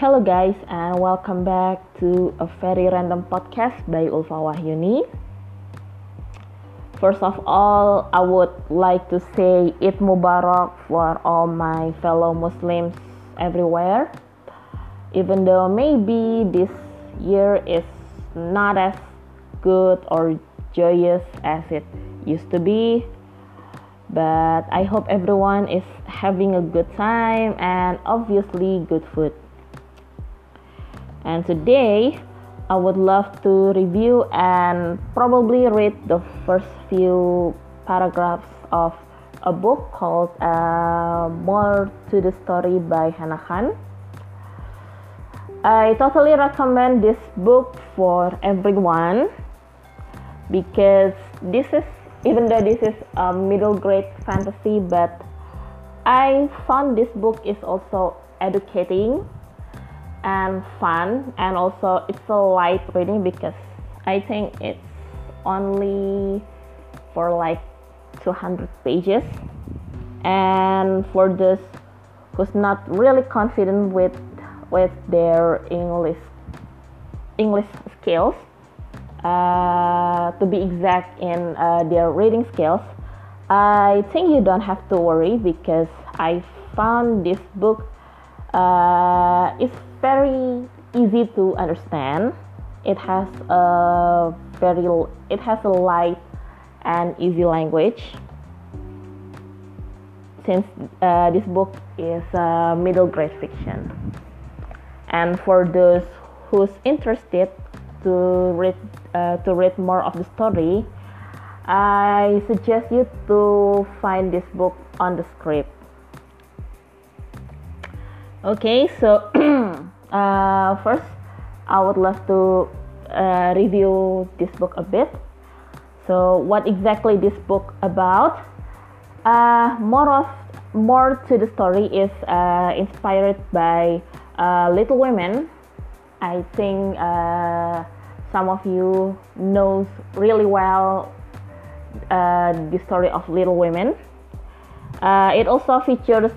Hello guys and welcome back to a very random podcast by Ulfa Wahyuni. First of all, I would like to say Eid Mubarak for all my fellow Muslims everywhere. Even though maybe this year is not as good or joyous as it used to be, but I hope everyone is having a good time and obviously good food. And today, I would love to review and probably read the first few paragraphs of a book called uh, More to the Story by Hena Khan. I totally recommend this book for everyone because this is, even though this is a middle grade fantasy, but I found this book is also educating and fun and also it's a light reading because I think it's only for like 200 pages. And for those who's not really confident with with their English English skills uh, to be exact in uh, their reading skills I think you don't have to worry because I found this book uh, it's very easy to understand. It has a very it has a light and easy language. Since uh, this book is a middle grade fiction, and for those who's interested to read uh, to read more of the story, I suggest you to find this book on the Scribd. Okay, so uh, first, I would love to uh, review this book a bit. So, what exactly this book about? Uh, more of more to the story is uh, inspired by uh, Little Women. I think uh, some of you knows really well the story of Little Women. it also features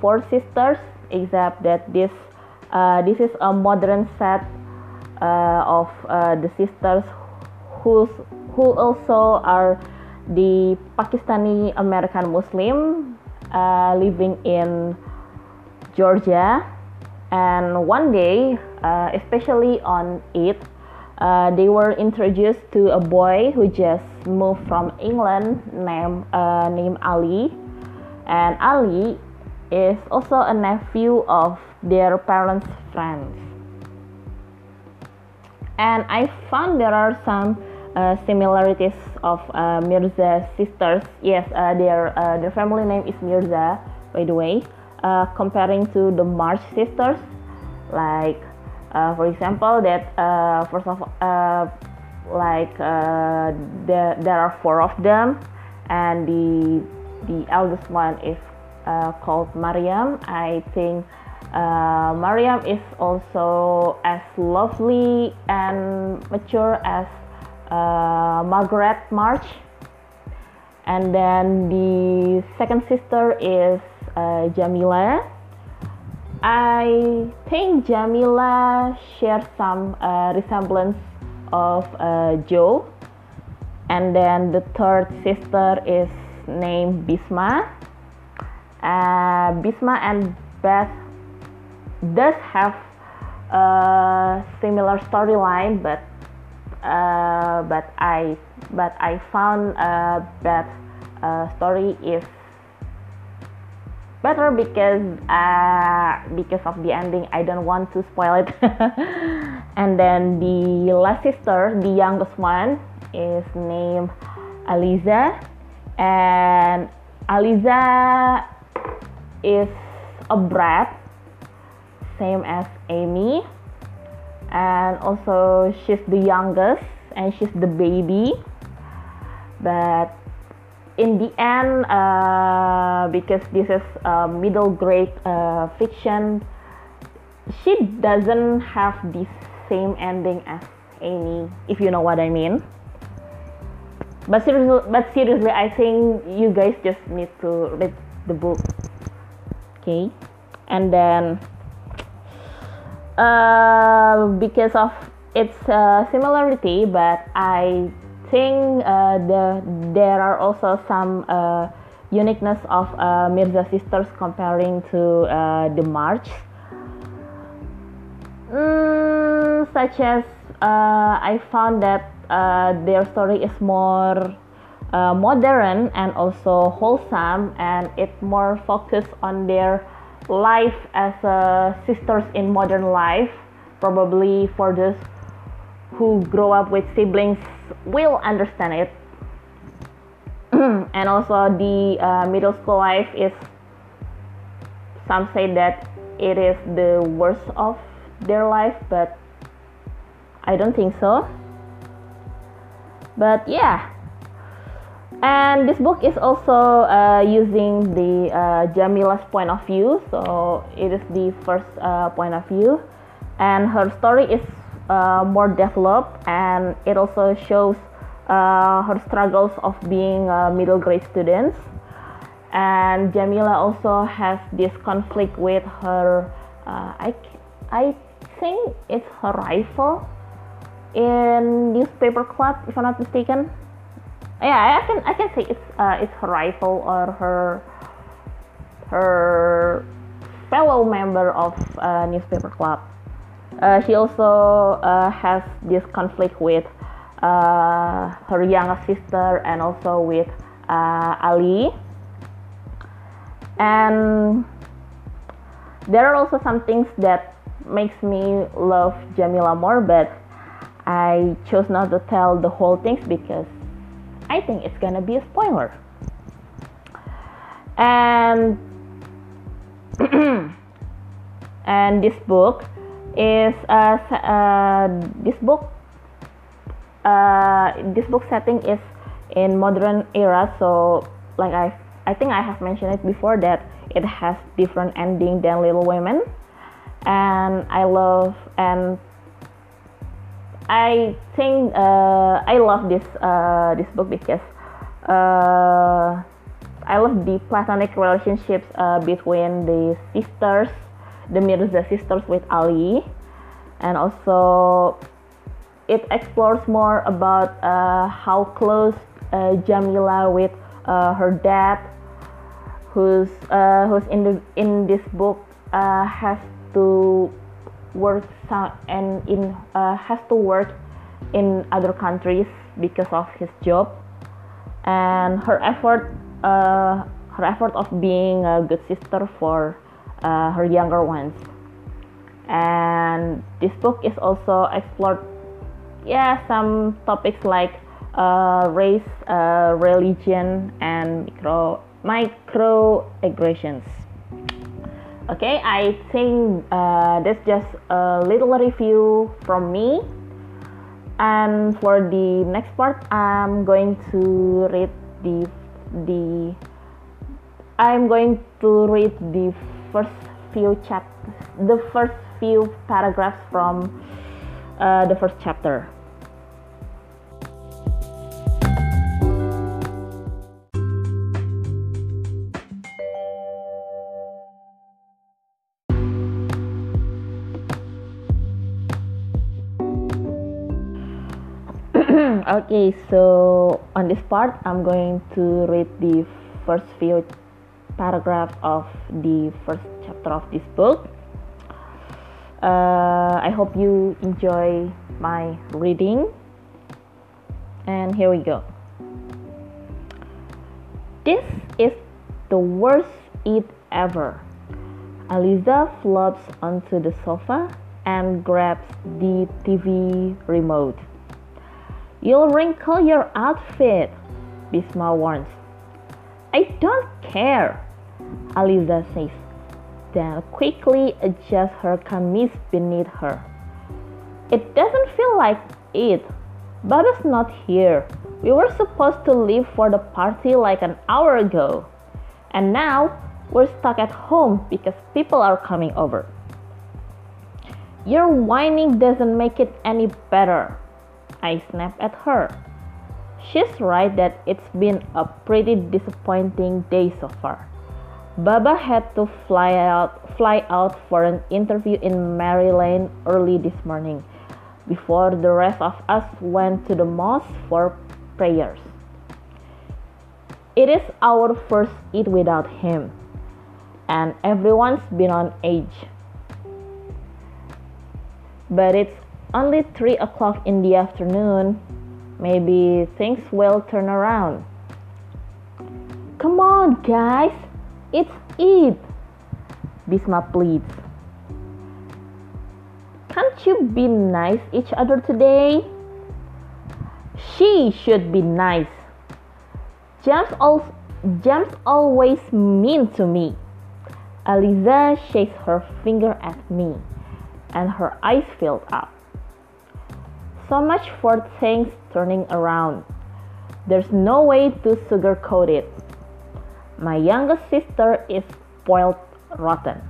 four sisters except that this uh, this is a modern set uh, of uh, the sisters who's, who also are the Pakistani American Muslim uh, living in Georgia. And one day uh, especially on Eid uh, they were introduced to a boy who just moved from England named named Ali. And Ali is also a nephew of their parents' friends. And I found there are some uh, similarities of uh, Mirza sisters. Yes, uh, their uh, their family name is Mirza, by the way. Uh, comparing to the March sisters, like uh, for example, that first of like there there are four of them, and the the eldest one is uh, called Mariam. I think uh, Mariam is also as lovely and mature as uh, Margaret March. And then the second sister is uh, Jamila. I think Jamila shares some uh, resemblance of uh, Jo. And then the third sister is named Bisma uh, Bisma and Beth does have a similar storyline, but uh, but I but I found uh, Beth's uh, story is better because uh, because of the ending. I don't want to spoil it. and then the last sister, the youngest one, is named Aliza, and Aliza is a brat, same as Amy, and also she's the youngest and she's the baby. But in the end, uh, because this is a middle grade uh, fiction, she doesn't have the same ending as Amy, if you know what I mean. But seriously, but seriously, I think you guys just need to read the book okay? And then uh, because of its uh, similarity, but I think uh, the there are also some uh, uniqueness of uh, Mirza sisters comparing to uh, the March, mm, such as I found that their story is more modern and also wholesome, and it more focused on their life as sisters in modern life probably for those who grow up with siblings will understand it. And also the uh, middle school life is some say that it is the worst of their life but i don't think so. But yeah and this book is also uh, using the uh, Jamila's point of view. So it is the first uh, point of view. And her story is uh, more developed. And it also shows uh, her struggles of being a middle grade student and Jamila also has this conflict with her uh, I, I think it's her rival in newspaper club if I'm not mistaken yeah I can I can say it's uh, it's her rival or her her fellow member of uh, newspaper club. Uh, she also uh, has this conflict with uh, her younger sister and also with uh, Ali. And there are also some things that makes me love Jamila more but I chose not to tell the whole things because I think it's gonna be a spoiler. And and this book is uh, uh, this book uh, this book setting is in modern era so like I I think I have mentioned it before that it has different ending than Little Women and I love and I think uh, I love this uh, this book because uh, I love the platonic relationships uh, between the sisters, the Mirza sisters with Ali, and also it explores more about uh, how close uh, Jamila with her dad, who's who's in the in this book has to work and in uh, has to work in other countries because of his job. And her effort uh, her effort of being a good sister for uh, her younger ones. And this book is also explored yeah some topics like uh, race uh, religion and micro microaggressions okay i think uh, that's just a little review from me. And for the next part i'm going to read the the i'm going to read the first few chapters the first few paragraphs from uh, the first chapter okay so on this part i'm going to read the first few paragraphs of the first chapter of this book. Uh, i hope you enjoy my reading. And here we go. This is the worst Eid ever. Aliza flops onto the sofa and grabs the tv remote You'll wrinkle your outfit, Bisma warns. I don't care, Aliza says, then quickly adjusts her kameez beneath her. It doesn't feel like it. Baba's not here. We were supposed to leave for the party like an hour ago. And now we're stuck at home because people are coming over. Your whining doesn't make it any better. I snapped at her. She's right that it's been a pretty disappointing day so far. Baba had to fly out fly out for an interview in Maryland early this morning before the rest of us went to the mosque for prayers. It is our first Eid without him, and everyone's been on age. But it's only 3 o'clock in the afternoon. Maybe things will turn around. Come on, guys, it's Eid, Bisma pleads. Can't you be nice each other today? She should be nice. James, al- James always mean to me. Aliza shakes her finger at me, and her eyes filled up. So much for things turning around. There's no way to sugarcoat it. My youngest sister is spoiled rotten.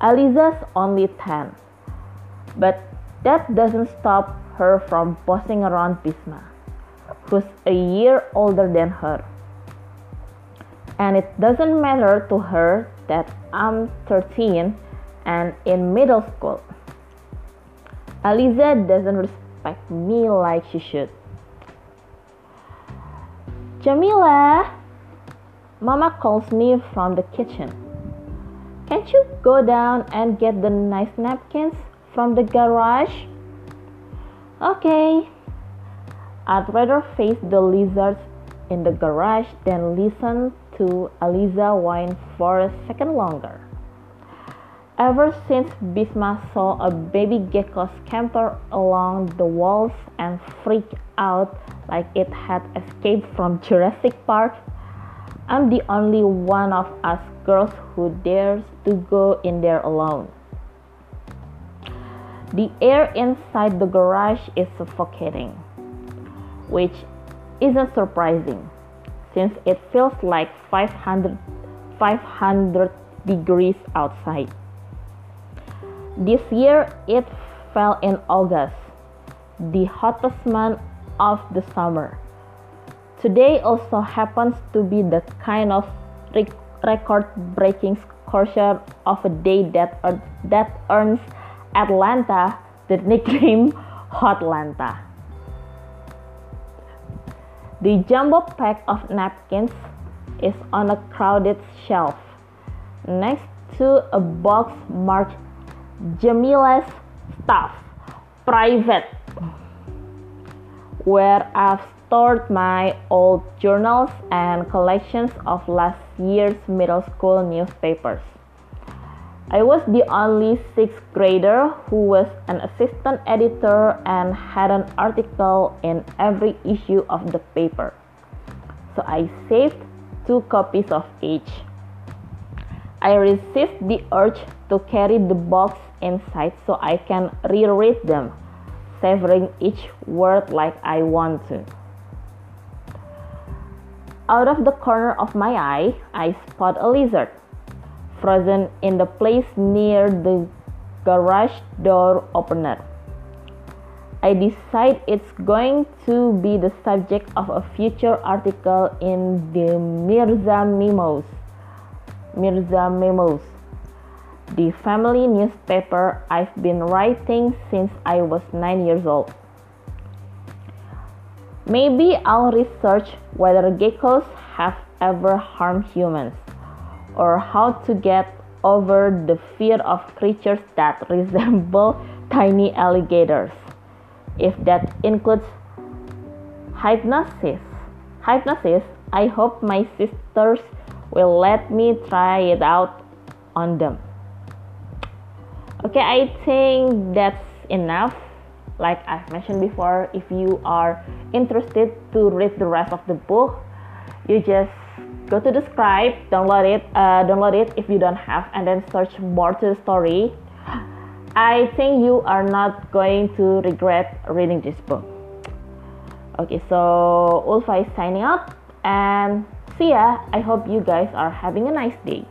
Aliza's only 10. But that doesn't stop her from bossing around Bisma, who's a year older than her. And it doesn't matter to her that I'm 13 and in middle school. Aliza doesn't respect me like she should. Jamila, Mama calls me from the kitchen. Can't you go down and get the nice napkins from the garage? Okay. I'd rather face the lizards in the garage than listen to Aliza whine for a second longer. Ever since Bisma saw a baby gecko scamper along the walls and freak out like it had escaped from Jurassic Park, I'm the only one of us girls who dares to go in there alone. The air inside the garage is suffocating, which isn't surprising since it feels like 500, 500 degrees outside. This year it fell in August, the hottest month of the summer. Today also happens to be the kind of record breaking scorcher of a day that, er that earns Atlanta the nickname Hotlanta. The jumbo pack of napkins is on a crowded shelf next to a box marked Jamila's Stuff Private, where I've stored my old journals and collections of last year's middle school newspapers. I was the only sixth grader who was an assistant editor and had an article in every issue of the paper. So I saved two copies of each. I resist the urge to carry the box inside so I can reread them, savoring each word like I want to. Out of the corner of my eye, I spot a lizard, frozen in the place near the garage door opener. I decide it's going to be the subject of a future article in the Mirza Memos. Mirza Memos, the family newspaper I've been writing since I was nine years old. Maybe I'll research whether geckos have ever harmed humans or how to get over the fear of creatures that resemble tiny alligators. If that includes hypnosis, hypnosis, I hope my sisters will let me try it out on them. Okay, I think that's enough like I've mentioned before, if you are interested to read the rest of the book, you just go to the Scribd, download it, uh, download it if you don't have, and then search more to the story. I think you are not going to regret reading this book. Okay, so Ulfa is signing up, and see ya. I hope you guys are having a nice day.